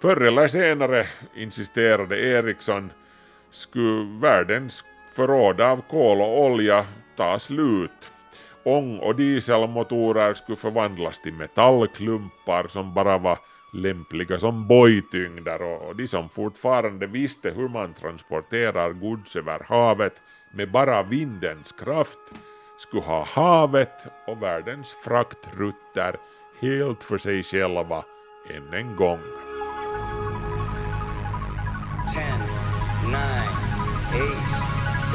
Förr eller senare, insisterade Ericsson, skulle världens förråd av kol och olja ta slut. Ång och dieselmotorer skulle förvandlas till metallklumpar som bara var lämpliga som bojtyngder och de som fortfarande visste hur man transporterar gods över havet med bara vindens kraft skulle ha havet och världens fraktrutter helt för sig själva än en gång.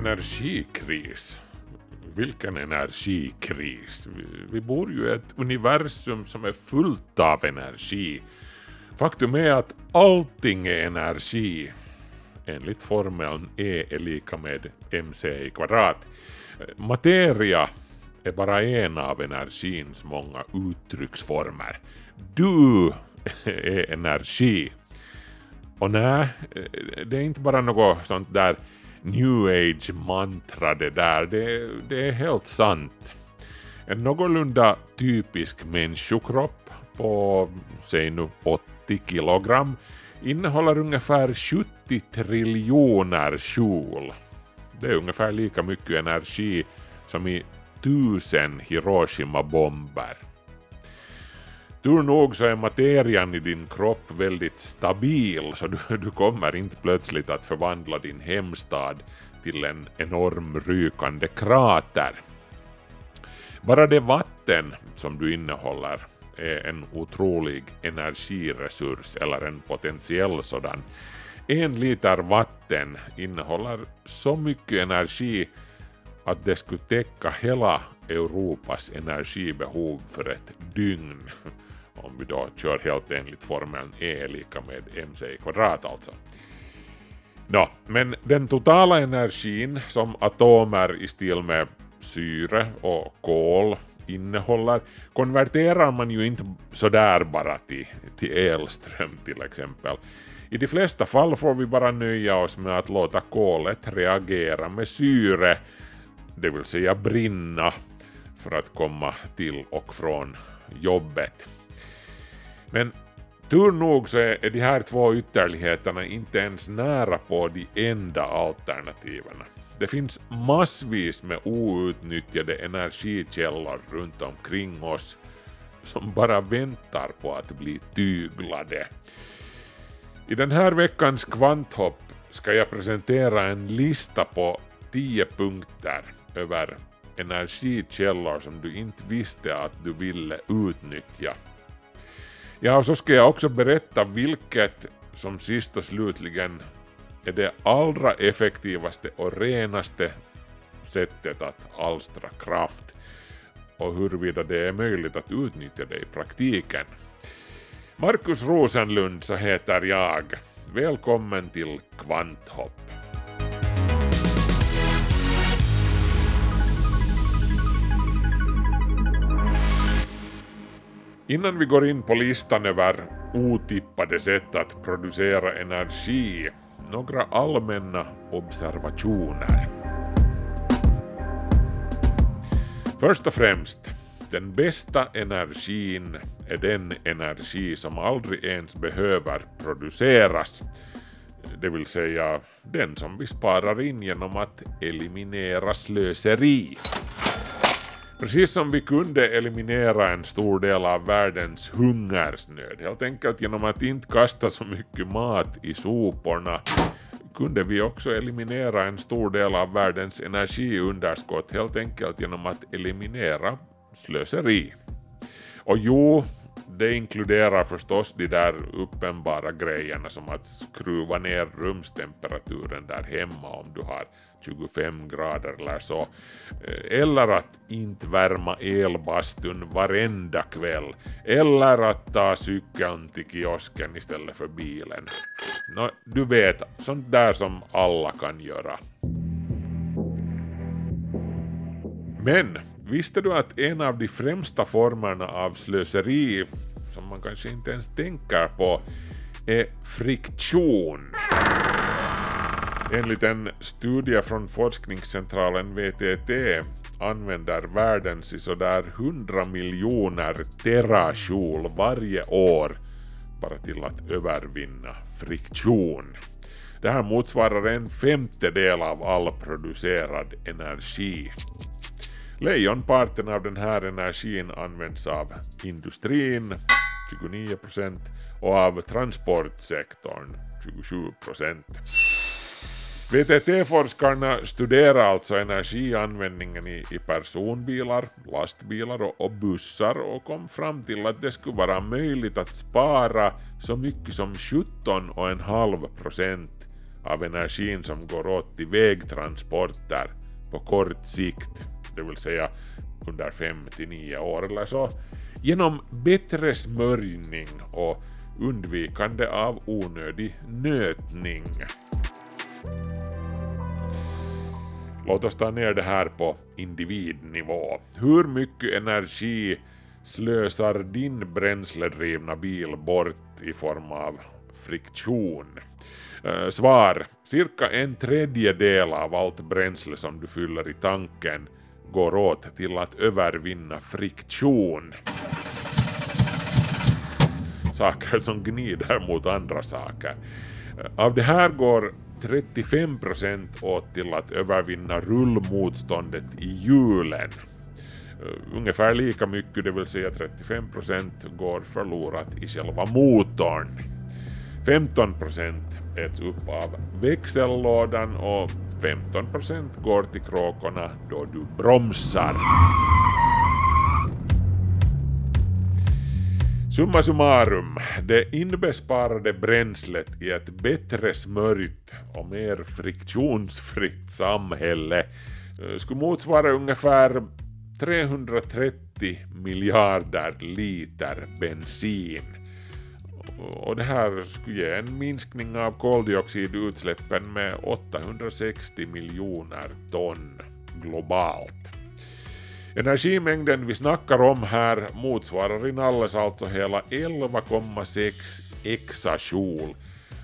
Energikris. Vilken energikris? Vi, bor ju i ett universum som är fullt av energi. Faktum är att allting är energi. Enligt formeln E är lika med mc i kvadrat. Materia är bara en av energins många uttrycksformer. Du är energi. Och nej, det är inte bara något sånt där new age mantra det där, det, det är helt sant. En någorlunda typisk människokropp på, säg nu 80 kilogram innehåller ungefär 70 triljoner joule. Det är ungefär lika mycket energi som i tusen Hiroshima-bomber. Tur nog så är materian i din kropp väldigt stabil så du, du kommer inte plötsligt att förvandla din hemstad till en enorm rykande krater. Bara det vatten som du innehåller är en otrolig energiresurs eller en potentiell sådan. En liter vatten innehåller så mycket energi att det skulle täcka hela Europas energibehov för ett dygn. Om vi då kör helt enligt formeln E är lika med mc i kvadrat alltså. Nå, men den totala energin som atomer i stil med syre och kol innehåller konverterar man ju inte sådär bara till, till elström till exempel. I de flesta fall får vi bara nöja oss med att låta kolet reagera med syre, det vill säga brinna, för att komma till och från jobbet. Men tur nog så är de här två ytterligheterna inte ens nära på de enda alternativen. Det finns massvis med outnyttjade energikällor runt omkring oss som bara väntar på att bli tyglade. I den här veckans kvanthopp ska jag presentera en lista på 10 punkter över energikällor som du inte visste att du ville utnyttja. Ja, och så ska jag också berätta vilket som sist och slutligen är det allra effektivaste och renaste sättet att alstra kraft och huruvida det är möjligt att utnyttja det i praktiken. Markus Rosenlund så heter jag. Välkommen till Kvanthopp. Innan vi går in på listan över otippade sätt att producera energi, några allmänna observationer. Först och främst, den bästa energin är den energi som aldrig ens behöver produceras, det vill säga den som vi sparar in genom att eliminera slöseri. Precis som vi kunde eliminera en stor del av världens hungersnöd, helt enkelt genom att inte kasta så mycket mat i soporna, kunde vi också eliminera en stor del av världens energiunderskott helt enkelt genom att eliminera slöseri. Och jo, det inkluderar förstås de där uppenbara grejerna som att skruva ner rumstemperaturen där hemma om du har 25 grader eller så. Eh, eller att inte värma elbastun varenda kväll. Eller att ta cykeln till kiosken istället för bilen. Nå, du vet, sånt där som alla kan göra. Men visste du att en av de främsta formerna av slöseri, som man kanske inte ens tänker på, är friktion? Enligt en studie från forskningscentralen VTT använder världen sådär 100 miljoner terajoule varje år bara till att övervinna friktion. Det här motsvarar en femtedel av all producerad energi. Lejonparten av den här energin används av industrin, 29%, och av transportsektorn, 27%. VTT-forskarna studerar alltså energianvändningen i, i personbilar, lastbilar och, och bussar och kom fram till att det skulle vara möjligt att spara så mycket som 17,5 procent av energin som går åt till vägtransporter på kort sikt, det vill säga under 5-9 år eller så, genom bättre smörjning och undvikande av onödig nötning. Låt oss ta ner det här på individnivå. Hur mycket energi slösar din bränsledrivna bil bort i form av friktion? Eh, svar. Cirka en tredjedel av allt bränsle som du fyller i tanken går åt till att övervinna friktion. Saker som gnider mot andra saker. Av det här går 35% åt till att övervinna rullmotståndet i hjulen. Eh, ungefär lika mycket, det vill säga 35% går förlorat i själva motorn. 15% äts upp av växellådan och 15% går till kråkorna då du bromsar. Summa summarum, det inbesparade bränslet i ett bättre smörjt och mer friktionsfritt samhälle eh, skulle motsvara ungefär 330 miljarder liter bensin. Och det här skulle ge en minskning av koldioxidutsläppen med 860 miljoner ton globalt. Energimängden vi snackar om här motsvarar inalles alltså hela 11,6 exajoule.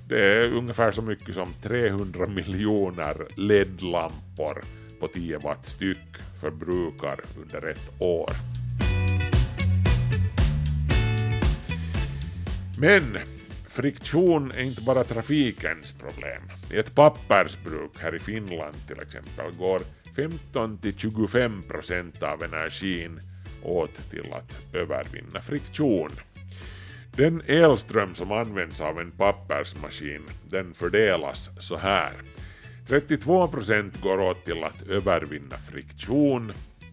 Det är ungefär så mycket som 300 miljoner LED-lampor på 10 watt styck förbrukar under ett år. Men friktion är inte bara trafikens problem. I ett pappersbruk här i Finland till exempel går 15-25 procent av energin åt till att övervinna friktion. Den elström som används av en pappersmaskin den fördelas så här. 32 procent går åt till att övervinna friktion,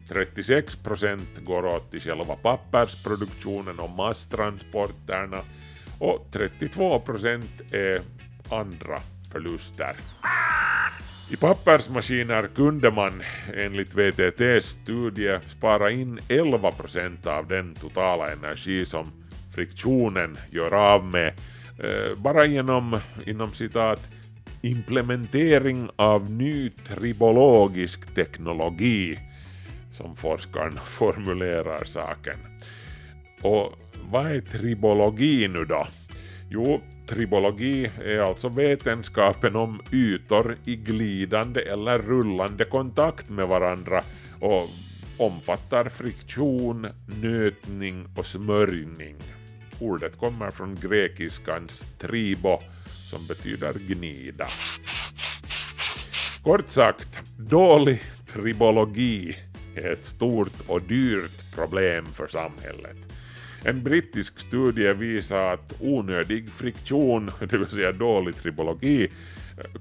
36 procent går åt till själva pappersproduktionen och masstransporterna och 32 procent är andra förluster. I pappersmaskiner kunde man enligt VTTs studie spara in 11 procent av den totala energi som friktionen gör av med eh, bara genom, inom citat, implementering av ny tribologisk teknologi, som forskarna formulerar saken. Och vad är tribologi nu då? Jo, tribologi är alltså vetenskapen om ytor i glidande eller rullande kontakt med varandra och omfattar friktion, nötning och smörjning. Ordet kommer från grekiskans tribo som betyder gnida. Kort sagt, dålig tribologi är ett stort och dyrt problem för samhället. En brittisk studie visar att onödig friktion, det vill säga dålig tribologi,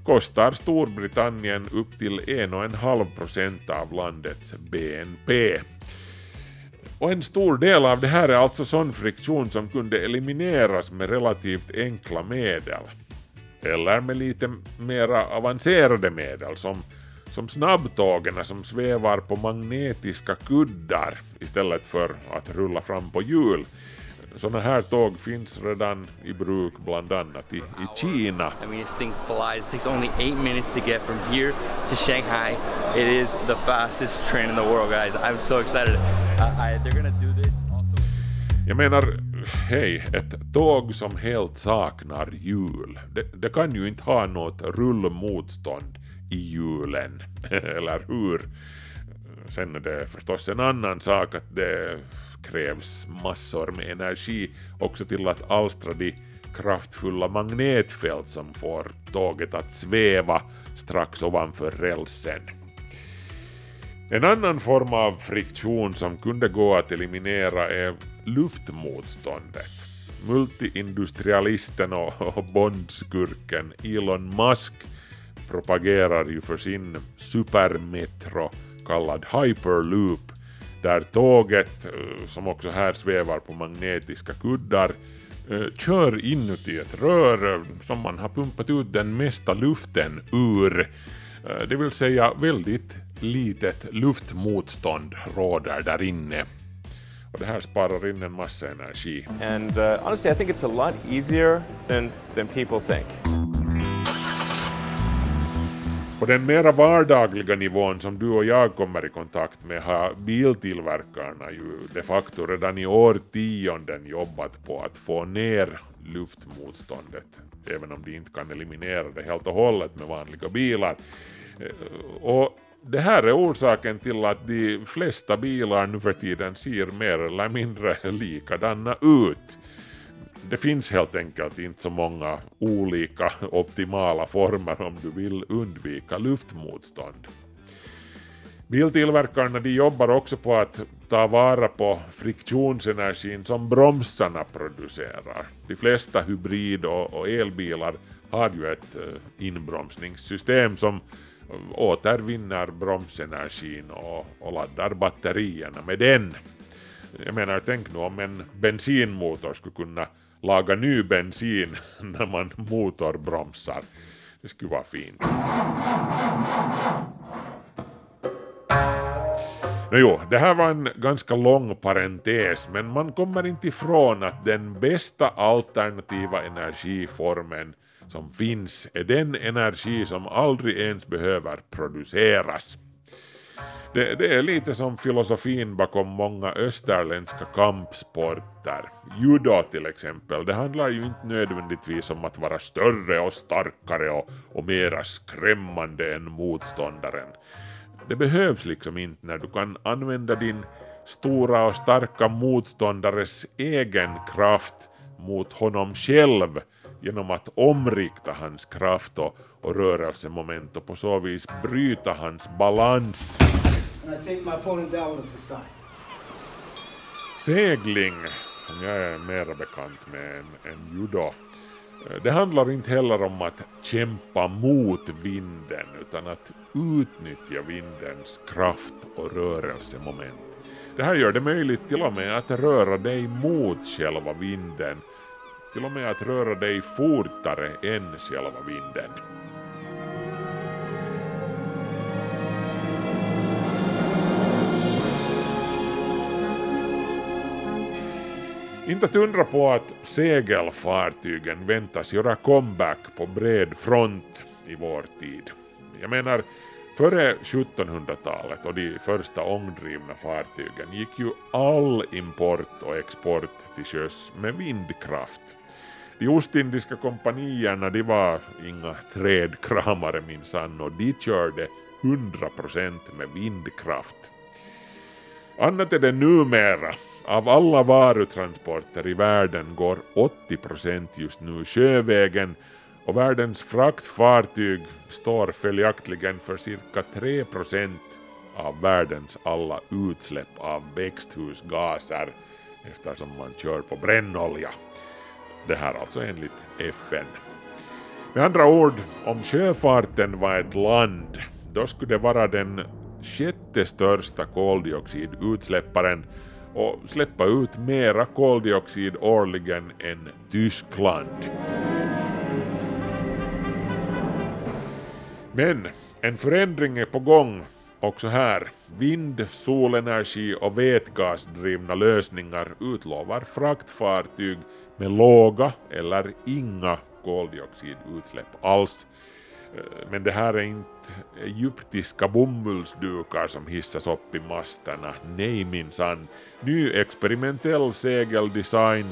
kostar Storbritannien upp till 1,5 procent av landets BNP. Och en stor del av det här är alltså sån friktion som kunde elimineras med relativt enkla medel. Eller med lite mera avancerade medel som, som snabbtågen som svävar på magnetiska kuddar istället för att rulla fram på hjul. Sådana här tåg finns redan i bruk bland annat i, i Kina. I mean, this thing flies. It takes only eight minutes to get from here to Shanghai. It is the fastest train in the world, guys. I'm so excited. I, I, they're gonna do this also. Jag menar, hej, ett tåg som helt saknar hjul, det, det kan ju inte ha något rullmotstånd i hjulen, eller hur? Sen är det förstås en annan sak att det krävs massor med energi också till att alstra de kraftfulla magnetfält som får tåget att sväva strax ovanför rälsen. En annan form av friktion som kunde gå att eliminera är luftmotståndet. Multiindustrialisten och och bondskurken Elon Musk propagerar ju för sin supermetro kallad Hyperloop där tåget, eh, som också här svävar på magnetiska kuddar, eh, kör inuti ett rör eh, som man har pumpat ut den mesta luften ur. Det vill säga väldigt litet luftmotstånd råder där inne. Och det här sparar in en massa energi. And uh, honestly, I think it's a lot easier than, than people think. På den mera vardagliga nivån som du och jag kommer i kontakt med har biltillverkarna ju de facto redan i årtionden jobbat på att få ner luftmotståndet, även om de inte kan eliminera det helt och hållet med vanliga bilar. Eh, och det här är orsaken till att de flesta bilar nu för tiden ser mer eller mindre likadana ut. Det finns helt enkelt inte så många olika optimala former om du vill undvika luftmotstånd. Biltillverkarna de jobbar också på att ta vara på friktionsenergin som bromsarna producerar. De flesta hybrid och, elbilar har ju ett eh, inbromsningssystem som eh, återvinner bromsenergin och, och laddar batterierna med den. Jag menar, tänk nu om en bensinmotor skulle kunna laga ny bensin när man motorbromsar. Det skulle vara fint. Nåjo, det här var en ganska lång parentes, men man kommer inte ifrån att den bästa alternativa energiformen som finns är den energi som aldrig ens behöver produceras. Det, det är lite som filosofin bakom många österländska kampsporter. Judo till exempel, det handlar ju inte nödvändigtvis om att vara större och starkare och, och mera skrämmande än motståndaren. Det behövs liksom inte när du kan använda din stora och starka motståndares egen kraft mot honom själv genom att omrikta hans kraft och, och rörelsemoment och på så vis bryta hans balans. And I take my opponent down with a society. Segling, som jag är mer bekant med än, än judo, eh, det handlar inte heller om att kämpa mot vinden utan att utnyttja vindens kraft och rörelsemoment. Det här gör det möjligt till och med att röra dig mot själva vinden, till och med att röra dig fortare än själva vinden. Inte att undra på att segelfartygen väntas göra comeback på bred front i vår tid. Jag menar, före 1700-talet och de första ångdrivna fartygen gick ju all import och export till sjöss med vindkraft. De ostindiska kompanierna de var inga trädkramare minsann och de körde 100% med vindkraft. Annat är det numera. Av alla varutransporter i världen går 80% just nu sjövägen och världens fraktfartyg står följaktligen för cirka 3% av världens alla utsläpp av växthusgaser eftersom man kör på brännolja. Det här alltså enligt FN. Med andra ord, om sjöfarten var ett land, då skulle det vara den sjätte största koldioxidutsläpparen och släppa ut mera koldioxid årligen än Tyskland. Men en förändring är på gång också här. Vind, solenergi och vätgasdrivna lösningar utlovar fraktfartyg med låga eller inga koldioxidutsläpp alls. Eh, Men det här är inte egyptiska bomullsdukar som hissas upp i masterna. Nej minsann. Ny experimentell segeldesign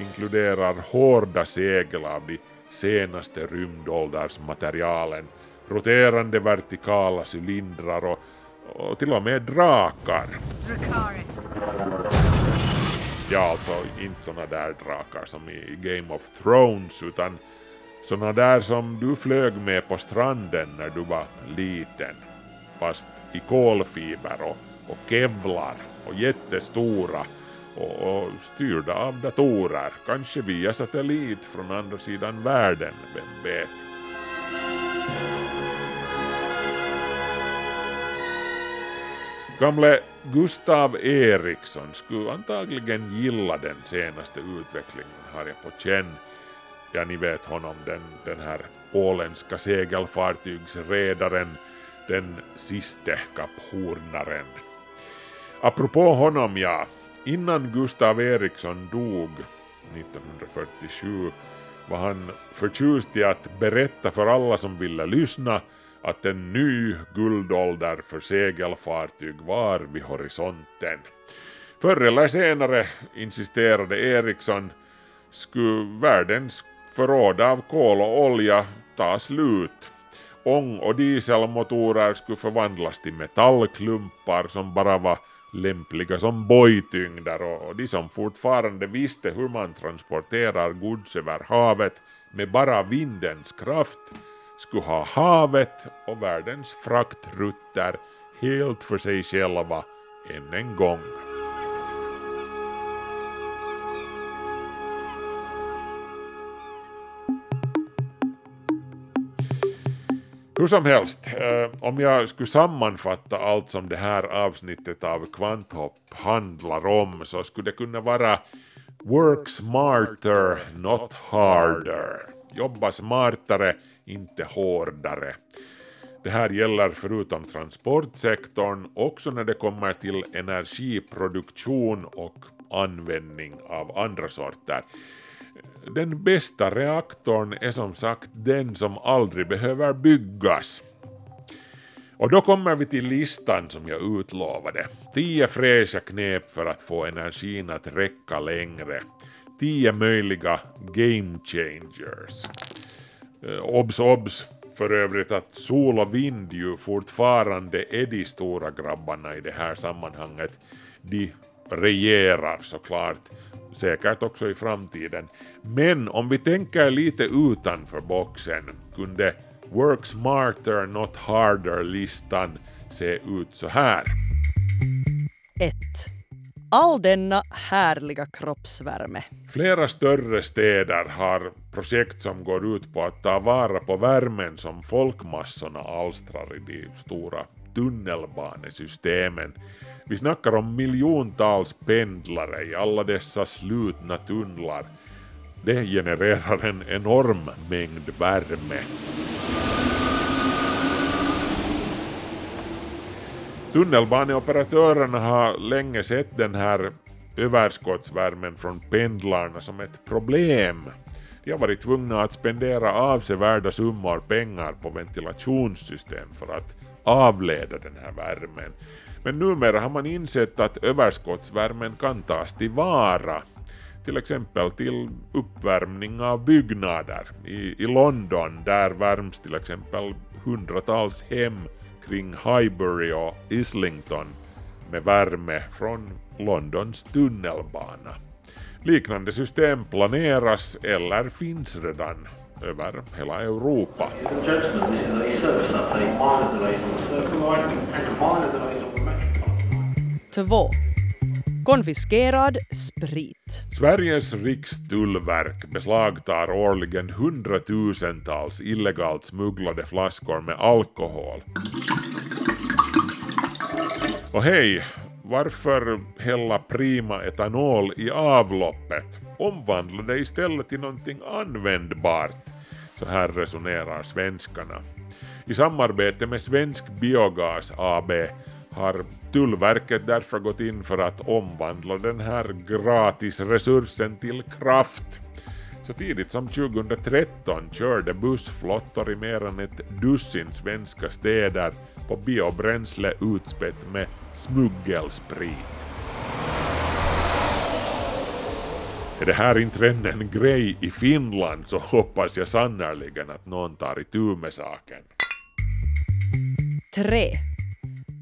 inkluderar hårda segel av de senaste rymdåldersmaterialen, roterande vertikala cylindrar och, och till och med drakar. Ja, alltså inte såna där drakar som i Game of Thrones utan såna där som du flög med på stranden när du var liten. Fast i kolfiber och, och kevlar och jättestora och, och styrda av datorer, kanske via satellit från andra sidan världen, vem vet. Gamle Gustav Eriksson skulle antagligen gilla den senaste utvecklingen har jag på känn. Ja, ni vet honom, den, den här åländska segelfartygsredaren, den siste kapphornaren. Apropå honom, ja, innan Gustav Eriksson dog 1947 var han förtjust i att berätta för alla som ville lyssna att en ny guldålder för segelfartyg var vid horisonten. Förr eller senare, insisterade Eriksson, skulle världens förråd av kol och olja ta slut. Ång och dieselmotorer skulle förvandlas till metallklumpar som bara var lämpliga som bojtyngder och de som fortfarande visste hur man transporterar gods över havet med bara vindens kraft skulle ha havet och världens fraktrutter helt för sig själva än en gång. Hur som helst, eh, om jag skulle sammanfatta allt som det här avsnittet av Kvanthopp handlar om så skulle det kunna vara Work smarter, not harder. Jobba smartare, inte hårdare. Det här gäller förutom transportsektorn också när det kommer till energiproduktion och användning av andra sorter. Den bästa reaktorn är som sagt den som aldrig behöver byggas. Och då kommer vi till listan som jag utlovade. 10 fräscha knep för att få energin att räcka längre. 10 möjliga game changers. Eh, obs, obs för övrigt att sol och vind ju fortfarande är de stora grabbarna i det här sammanhanget. De regerar såklart, säkert också i framtiden. Men om vi tänker lite utanför boxen kunde Work smarter not harder-listan se ut så här. 1. All denna härliga kroppsvärme. Flera större städer har projekt som går ut på att ta vara på värmen som folkmassorna alstrar i de stora tunnelbanesystemen. Vi snackar om miljontals pendlare i alla dessa slutna tunnlar. Det genererar en enorm mängd värme. Tunnelbaneoperatörerna har länge sett den här överskottsvärmen från pendlarna som ett problem. De har varit tvungna att spendera avsevärda summor pengar på ventilationssystem för att avleda den här värmen. Men numera har man insett att överskottsvärmen kan tas tillvara till exempel till uppvärmning av byggnader. I, I London där värms till exempel hundratals hem kring Highbury och Islington med värme från Londons tunnelbana. Liknande system planeras eller finns redan över hela Europa. 2. Konfiskerad sprit. Sveriges rikstullverk beslagtar årligen hundratusentals illegalt smugglade flaskor med alkohol. Och hej, varför hälla prima etanol i avloppet? Omvandla det istället till någonting användbart. Så här resonerar svenskarna. I samarbete med Svensk Biogas AB har Tullverket därför gått in för att omvandla den här gratisresursen till kraft. Så tidigt som 2013 körde bussflottor i mer än ett dussin svenska städer på biobränsle utspätt med smuggelsprit. Är det här inte redan en grej i Finland så hoppas jag sannerligen att någon tar itu med saken. 3.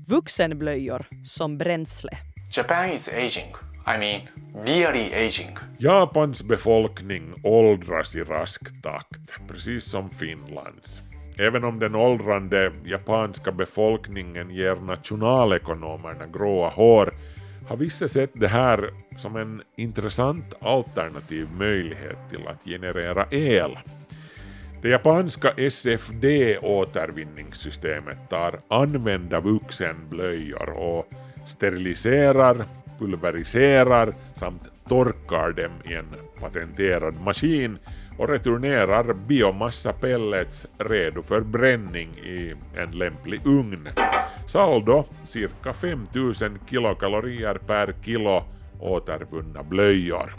Vuxenblöjor som bränsle. Japan is aging. I mean, really aging. Japans befolkning åldras i rask takt, precis som Finlands. Även om den åldrande japanska befolkningen ger nationalekonomerna gråa hår har vissa sett det här som en intressant alternativ möjlighet till att generera el. Det japanska SFD-återvinningssystemet tar använda vuxenblöjor och steriliserar, pulveriserar samt torkar dem i en patenterad maskin och returnerar biomassa pellets redo för bränning i en lämplig ugn. Saldo cirka 5000 kilokalorier per kilo återvunna blöjor.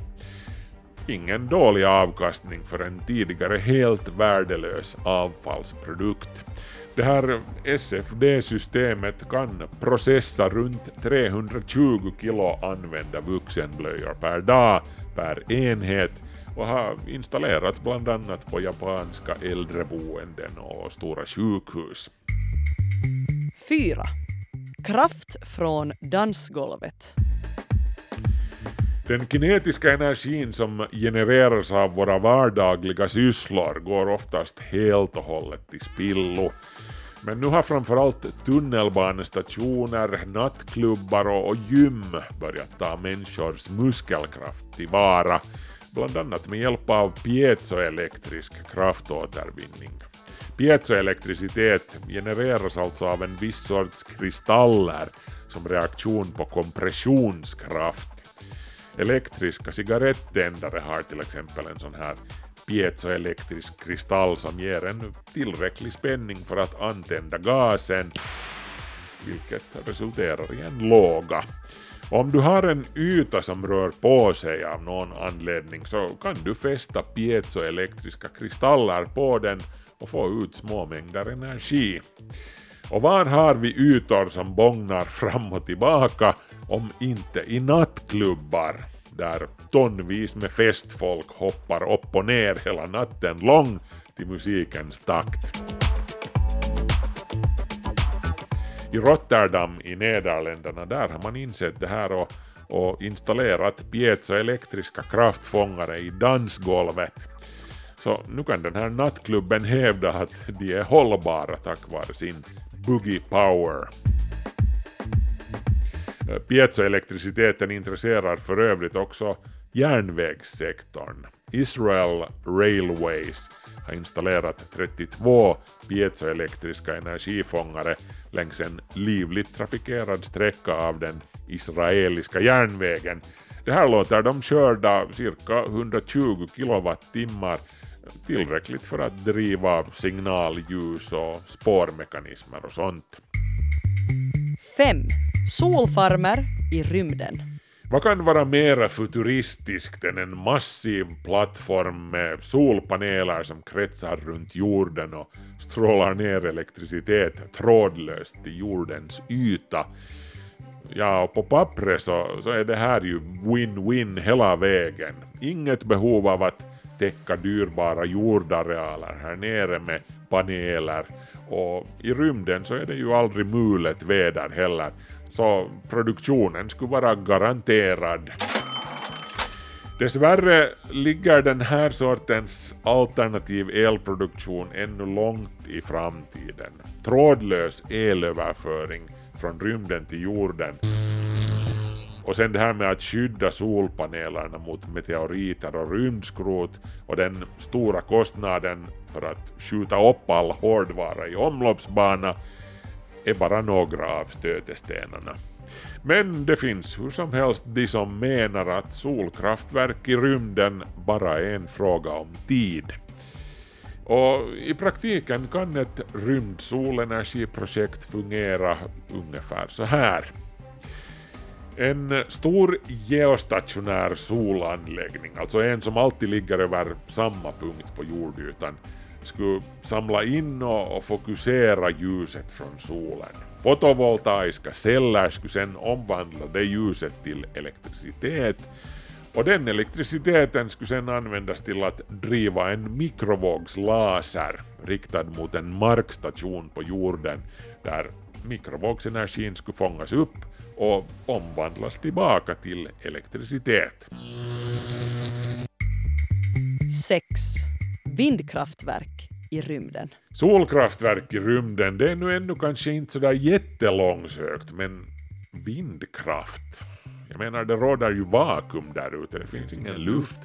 Ingen dålig avkastning för en tidigare helt värdelös avfallsprodukt. Det här SFD-systemet kan processa runt 320 kilo använda vuxenblöjor per dag per enhet och har installerats bland annat på japanska äldreboenden och stora sjukhus. 4. Kraft från dansgolvet. Den kinetiska energin som genereras av våra vardagliga sysslor går oftast helt och hållet till spillo. Men nu har framförallt tunnelbanestationer, nattklubbar och gym börjat ta människors muskelkraft tillvara, bland annat med hjälp av piezoelektrisk kraftåtervinning. Piezoelektricitet genereras alltså av en viss sorts kristaller som reaktion på kompressionskraft. Elektriska cigarettändare har till exempel en sån här piezoelektrisk kristall som ger en tillräcklig spänning för att antända gasen, vilket resulterar i en låga. Om du har en yta som rör på sig av någon anledning så kan du fästa piezoelektriska kristaller på den och få ut små mängder energi. Och var har vi ytor som bångnar fram och tillbaka om inte i nattklubbar där tonvis med festfolk hoppar upp och ner hela natten lång till musikens takt. I Rotterdam i Nederländerna där har man insett det här och, och installerat piezoelektriska kraftfångare i dansgolvet. Så nu kan den här nattklubben hävda att de är hållbara tack vare sin boogie power. Piezoelektriciteten intresserar för övrigt också järnvägssektorn. Israel Railways har installerat 32 piezoelektriska energifångare längs en livligt trafikerad sträcka av den israeliska järnvägen. Det här låter de körda cirka 120 kilowattimmar tillräckligt för att driva signalljus och spårmekanismer och sånt. 5. Solfarmer i rymden. Vad kan vara mera futuristiskt än en massiv plattform med solpaneler som kretsar runt jorden och strålar ner elektricitet trådlöst till jordens yta? Ja, och på pappret så, så är det här ju win-win hela vägen. Inget behov av att täcka dyrbara jordarealer här nere med paneler och i rymden så är det ju aldrig mulet väder heller så produktionen skulle vara garanterad. Dessvärre ligger den här sortens alternativ elproduktion ännu långt i framtiden. Trådlös elöverföring från rymden till jorden och sen det här med att skydda solpanelerna mot meteoriter och rymdskrot och den stora kostnaden för att skjuta upp all hårdvara i omloppsbana är bara några av stötestenarna. Men det finns hur som helst de som menar att solkraftverk i rymden bara är en fråga om tid. Och i praktiken kan ett rymdsolenergiprojekt fungera ungefär så här. En stor geostationär solanläggning, alltså en som alltid ligger över samma punkt på jordytan, skulle samla in och fokusera ljuset från solen. Fotovoltaiska celler skulle sedan omvandla det ljuset till elektricitet och den elektriciteten skulle sedan användas till att driva en mikrovågslaser riktad mot en markstation på jorden där mikrovågsenergin skulle fångas upp och omvandlas tillbaka till elektricitet. 6. Vindkraftverk i rymden. Solkraftverk i rymden, det är nu ännu kanske inte sådär jättelångsökt, men vindkraft. Jag menar, det råder ju vakuum där ute, det finns ingen luft.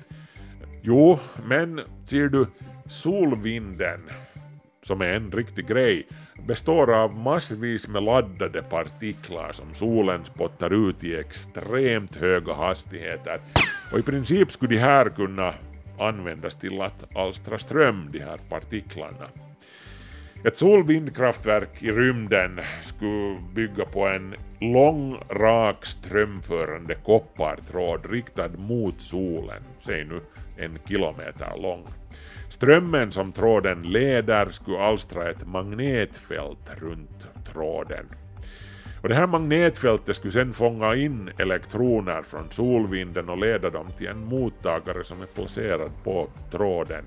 Jo, men ser du, solvinden, som är en riktig grej, består av massvis med laddade partiklar som solen spottar ut i extremt höga hastigheter. Och i princip skulle de här kunna användas till att alstra ström, de här partiklarna. Ett solvindkraftverk i rymden skulle bygga på en lång, rak, strömförande koppartråd riktad mot solen, säg nu en kilometer lång. Strömmen som tråden leder skulle alstra ett magnetfält runt tråden. Och det här magnetfältet skulle sedan fånga in elektroner från solvinden och leda dem till en mottagare som är placerad på tråden.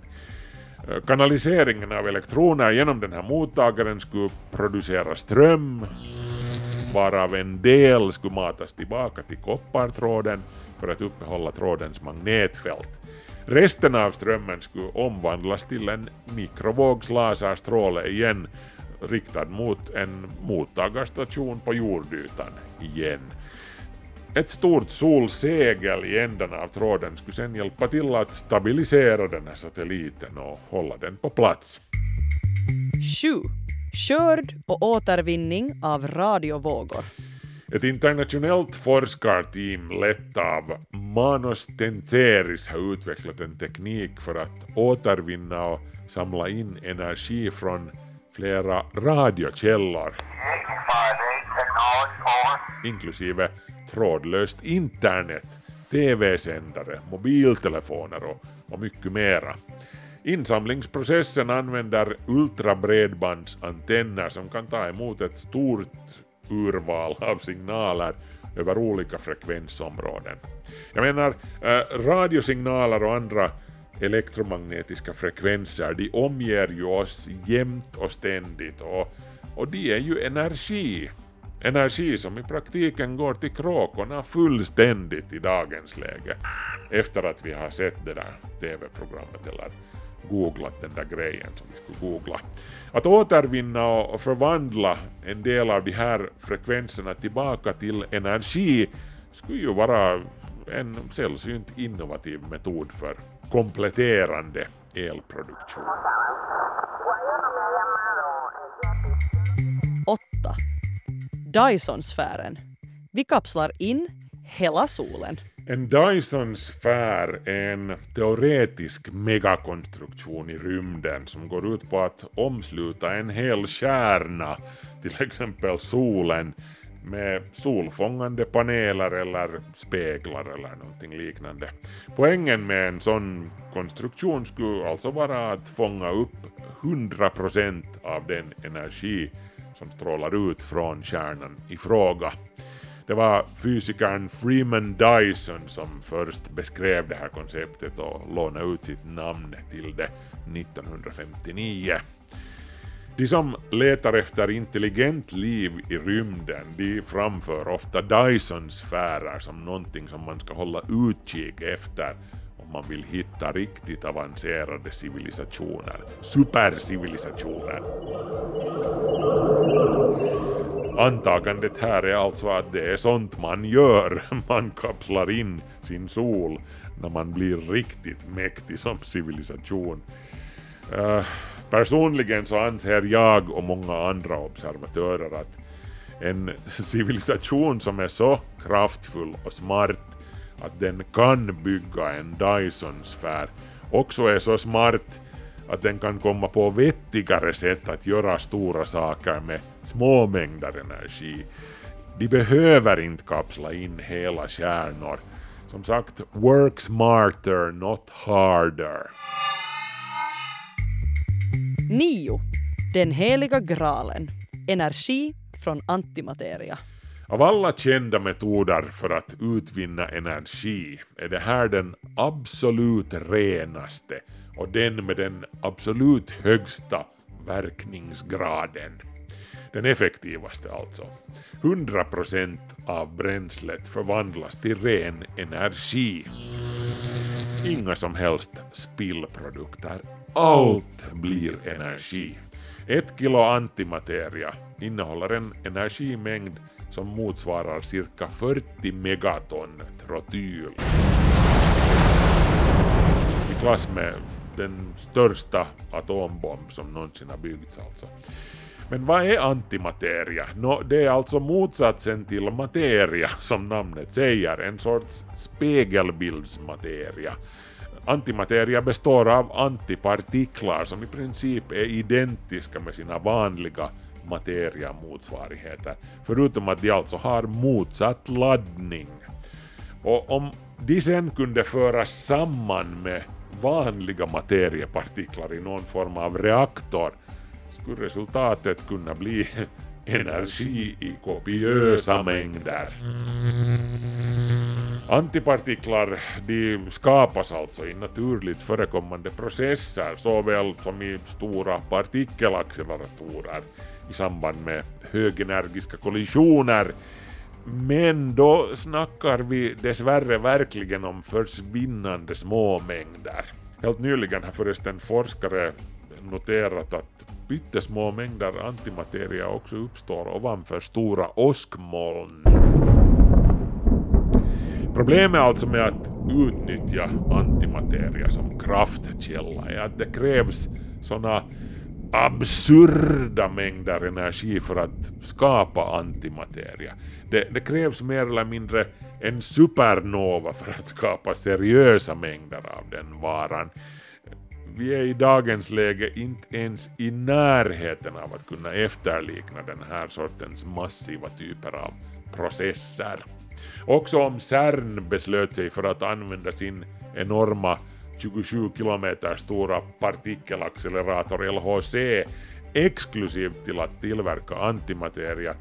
Eh, kanaliseringen av elektroner genom den här mottagaren skulle producera ström, varav en del skulle matas tillbaka till koppartråden för att uppehålla trådens magnetfält. Resten av strömmen skulle omvandlas till en mikrovågslaserstråle igen riktad mot en mottagarstation på jordytan igen. Ett stort solsegel i ändan av tråden skulle sedan hjälpa till att stabilisera den här satelliten och hålla den på plats. 7. Skörd och återvinning av radiovågor. Ett internationellt forskarteam lett av Manos Tenceris har utvecklat en teknik för att återvinna och samla in energi från flera radiokällor, inklusive trådlöst internet, tv-sändare, mobiltelefoner och, och mycket mera. Insamlingsprocessen använder ultrabredbandsantenner som kan ta emot ett stort urval av signaler över olika frekvensområden. Jag menar, eh, radiosignaler och andra elektromagnetiska frekvenser, de omger ju oss jämt och ständigt och, och de är ju energi. Energi som i praktiken går till kråkorna fullständigt i dagens läge. Efter att vi har sett det där TV-programmet eller googlat den där grejen som vi skulle googla. Att återvinna och förvandla en del av de här frekvenserna tillbaka till energi skulle ju vara en sällsynt innovativ metod för kompletterande elproduktion. 8. Dyson-sfären. Vi kapslar in hela solen. En Dyson-sfär är en teoretisk megakonstruktion i rymden som går ut på att omsluta en hel kärna, till exempel solen, med solfångande paneler eller speglar eller någonting liknande. Poängen med en sån konstruktion skulle alltså vara att fånga upp 100% av den energi som strålar ut från kärnan i fråga. Det var fysikern Freeman Dyson som först beskrev det här konceptet och lånade ut sitt namn till det 1959. De som letar efter intelligent liv i rymden, de framför ofta Dyson-sfärer som någonting som man ska hålla utkik efter om man vill hitta riktigt avancerade civilisationer, supercivilisationer. Antagandet här är alltså att det är sånt man gör, man kapslar in sin sol när man blir riktigt mäktig som civilisation. Uh, personligen så anser jag och många andra observatörer att En civilisation som är så kraftfull och smart att den kan bygga en Dyson-sfär också är så smart att den kan komma på vettigare sätt att göra stora saker med små mängder energi. De behöver inte kapsla in hela kärnor. Som sagt, work smarter, not harder. 9. Den heliga graalen. Energi från antimateria. Av alla kända metoder för att utvinna energi är det här den absolut renaste och den med den absolut högsta verkningsgraden. Den effektivaste alltså. 100% av bränslet förvandlas till ren energi. Inga som helst spillprodukter. Allt blir energi. Ett kilo antimateria innehåller en energimängd som motsvarar cirka 40 megaton trotyl. I klass med den största atombomb som någonsin har byggts alltså. Men vad är antimateria? No, det är alltså motsatsen till materia som namnet säger, en sorts spegelbildsmateria. Antimateria består av antipartiklar som i princip är identiska med sina vanliga materiamotsvarigheter, förutom att de alltså har motsatt laddning. Och om de sen kunde föras samman med vanliga materiepartiklar i någon form av reaktor skulle resultatet kunna bli energi i kopiösa mängder. Antipartiklar de skapas alltså i naturligt förekommande processer såväl som i stora partikelacceleratorer i samband med högenergiska kollisioner. Men då snackar vi dessvärre verkligen om försvinnande små mängder. Helt nyligen har förresten forskare noterat att pyttesmå mängder antimateria också uppstår ovanför stora åskmoln. Problemet alltså med att utnyttja antimateria som kraftkälla är att det krävs såna absurda mängder energi för att skapa antimateria. Det, det, krävs mer eller mindre en supernova för att skapa seriösa mängder av den varan. Vi är i dagens läge inte ens i närheten av att kunna efterlikna den här sortens massiva typer av processer. Också om CERN beslöt sig för att använda sin enorma 27 kilometer stora partikelaccelerator LHC exklusivt till att tillverka antimateria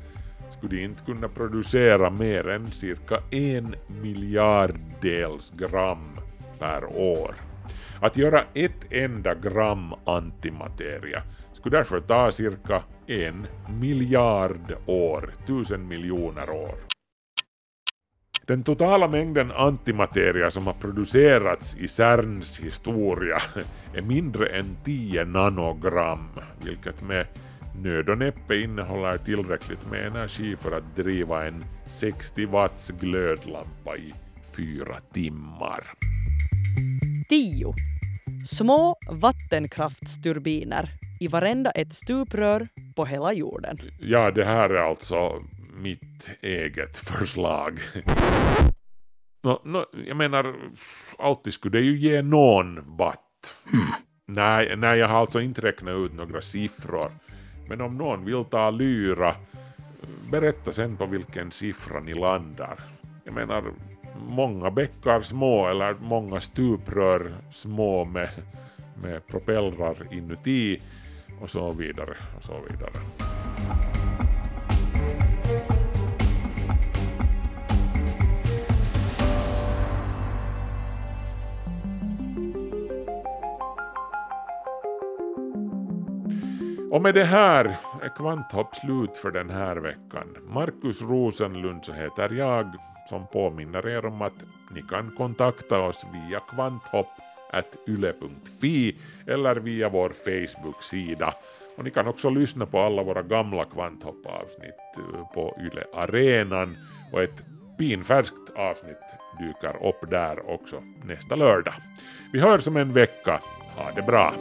skulle de inte kunna producera mer än cirka en miljarddels gram per år. Att göra ett enda gram antimateria skulle därför ta cirka en miljard år, tusen miljoner år. Den totala mängden antimateria som har producerats i CERNs historia är mindre än 10 nanogram, vilket med nöd och näppe innehåller tillräckligt med energi för att driva en 60 watts glödlampa i fyra timmar. 10. Små vattenkraftsturbiner i varenda ett stuprör på hela jorden. Ja, det här är alltså mitt eget förslag. No, no, jag menar, alltid skulle det ju ge någon watt. Mm. Nej, nej, jag har alltså inte räknat ut några siffror. Men om någon vill ta lyra, berätta sen på vilken siffra ni landar. Jag menar, många bäckar små eller många stuprör små med, med propellrar inuti och så vidare och så vidare. Och med det här är Kvanthopp slut för den här veckan. Markus Rosenlund så heter jag som påminner er om att ni kan kontakta oss via kvanthopp.yle.fi eller via vår Facebook-sida. Och ni kan också lyssna på alla våra gamla Kvanthopp-avsnitt eh, på Yle Arenan och ett pinfärskt avsnitt dyker upp där också nästa lördag. Vi hörs om en vecka. Ha det bra!